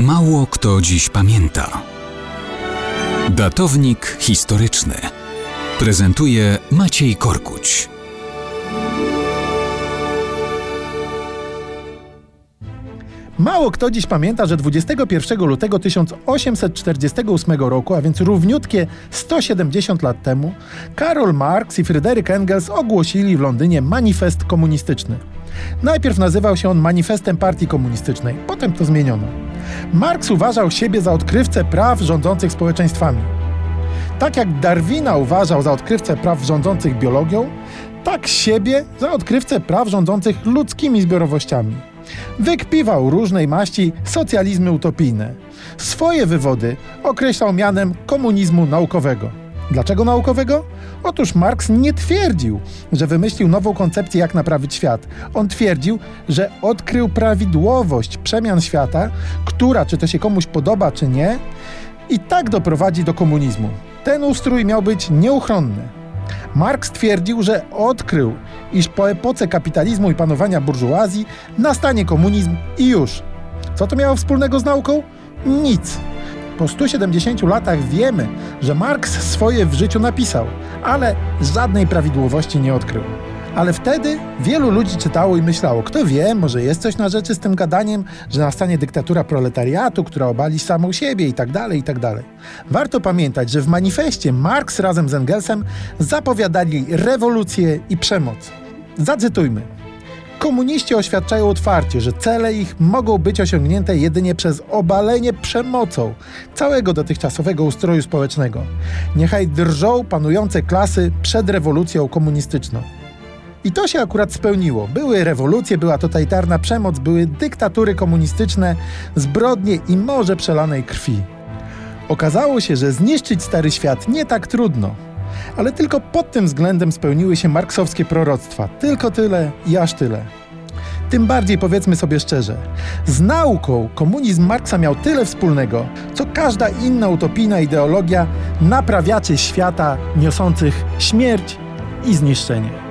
Mało kto dziś pamięta. Datownik historyczny prezentuje Maciej Korkuć. Mało kto dziś pamięta, że 21 lutego 1848 roku, a więc równiutkie 170 lat temu, Karol Marx i Fryderyk Engels ogłosili w Londynie manifest komunistyczny. Najpierw nazywał się on Manifestem Partii Komunistycznej, potem to zmieniono. Marx uważał siebie za odkrywcę praw rządzących społeczeństwami. Tak jak Darwina uważał za odkrywcę praw rządzących biologią, tak siebie za odkrywcę praw rządzących ludzkimi zbiorowościami. Wykpiwał różnej maści socjalizmy utopijne. Swoje wywody określał mianem komunizmu naukowego. Dlaczego naukowego? Otóż Marx nie twierdził, że wymyślił nową koncepcję, jak naprawić świat. On twierdził, że odkrył prawidłowość przemian świata, która, czy to się komuś podoba, czy nie, i tak doprowadzi do komunizmu. Ten ustrój miał być nieuchronny. Marx twierdził, że odkrył, iż po epoce kapitalizmu i panowania burżuazji nastanie komunizm i już. Co to miało wspólnego z nauką? Nic. Po 170 latach wiemy, że Marx swoje w życiu napisał, ale żadnej prawidłowości nie odkrył. Ale wtedy wielu ludzi czytało i myślało, kto wie, może jest coś na rzeczy z tym gadaniem, że nastanie dyktatura proletariatu, która obali samą siebie i tak dalej, i tak dalej. Warto pamiętać, że w manifestie Marx razem z Engelsem zapowiadali rewolucję i przemoc. Zacytujmy. Komuniści oświadczają otwarcie, że cele ich mogą być osiągnięte jedynie przez obalenie przemocą całego dotychczasowego ustroju społecznego. Niechaj drżą panujące klasy przed rewolucją komunistyczną. I to się akurat spełniło. Były rewolucje, była totalitarna przemoc, były dyktatury komunistyczne, zbrodnie i morze przelanej krwi. Okazało się, że zniszczyć stary świat nie tak trudno. Ale tylko pod tym względem spełniły się marksowskie proroctwa. Tylko tyle i aż tyle. Tym bardziej powiedzmy sobie szczerze, z nauką komunizm Marksa miał tyle wspólnego, co każda inna utopijna ideologia naprawiaczy świata niosących śmierć i zniszczenie.